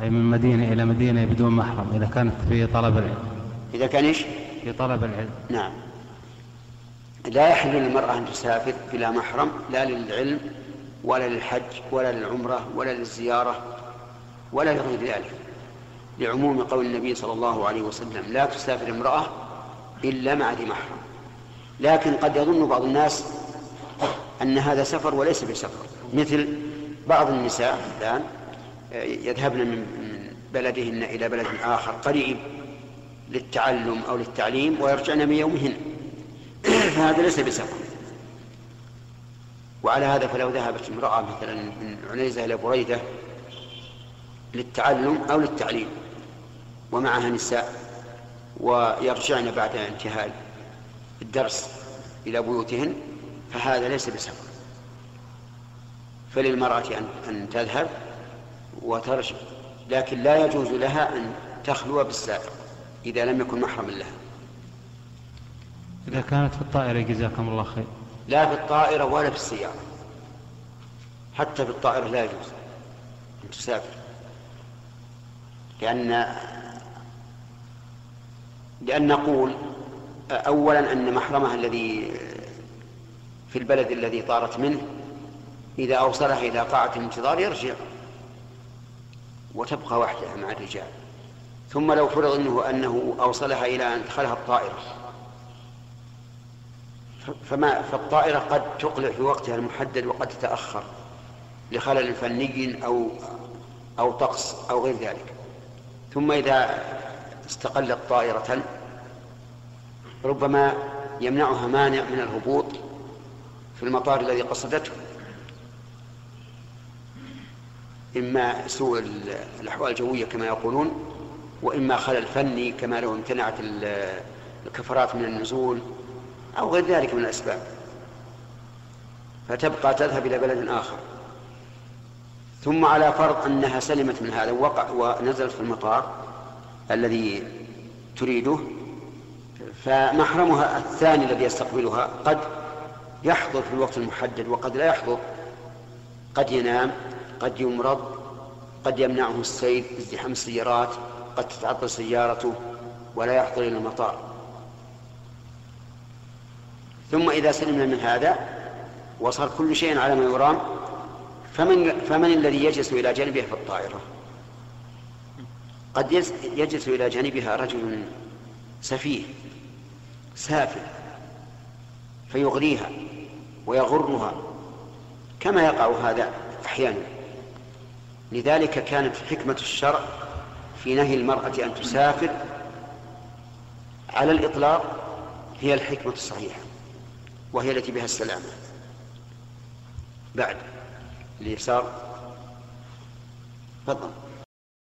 أي من مدينة إلى مدينة بدون محرم إذا كانت في طلب العلم. إذا كان إيش؟ في طلب العلم. نعم. لا يحل للمرأة أن تسافر بلا محرم لا للعلم ولا للحج ولا للعمرة ولا للزيارة ولا لغير ذلك لعموم قول النبي صلى الله عليه وسلم لا تسافر امرأة إلا مع ذي محرم. لكن قد يظن بعض الناس أن هذا سفر وليس بسفر مثل بعض النساء الآن يذهبن من بلدهن إلى بلد آخر قريب للتعلم أو للتعليم ويرجعن من يومهن. فهذا ليس بسفر وعلى هذا فلو ذهبت امرأة مثلا من عنيزة إلى بريدة للتعلم أو للتعليم ومعها نساء ويرجعن بعد انتهاء الدرس إلى بيوتهن فهذا ليس بسفر فللمرأة أن تذهب وترجع لكن لا يجوز لها أن تخلو بالسائق إذا لم يكن محرما لها. إذا كانت في الطائرة جزاكم الله خير. لا في الطائرة ولا في السيارة. حتى في الطائرة لا يجوز أن تسافر. لأن لأن نقول أولا أن محرمها الذي في البلد الذي طارت منه إذا أوصلها إلى قاعة الانتظار يرجع. وتبقى وحدها مع الرجال. ثم لو فرض أنه أنه أوصلها إلى أن دخلها الطائرة. فما فالطائرة قد تقلع في وقتها المحدد وقد تتأخر لخلل فني أو أو طقس أو غير ذلك. ثم إذا استقلت طائرة ربما يمنعها مانع من الهبوط في المطار الذي قصدته. إما سوء الأحوال الجوية كما يقولون وإما خلل فني كما لو امتنعت الكفرات من النزول أو غير ذلك من الأسباب. فتبقى تذهب إلى بلد آخر. ثم على فرض أنها سلمت من هذا وقع ونزلت في المطار الذي تريده فمحرمها الثاني الذي يستقبلها. قد يحضر في الوقت المحدد وقد لا يحضر قد ينام. قد يمرض قد يمنعه السير ازدحام السيارات قد تتعطل سيارته ولا يحضر إلى المطار. ثم إذا سلمنا من هذا وصار كل شيء على ما يرام فمن, فمن الذي يجلس إلى جانبها في الطائرة؟ قد يجلس إلى جانبها رجل سفيه سافل فيغريها ويغرها كما يقع هذا أحيانا. لذلك كانت حكمة الشرع في نهي المرأة أن تسافر على الإطلاق هي الحكمة الصحيحة وهي التي بها السلامة. بعد اليسار تفضل.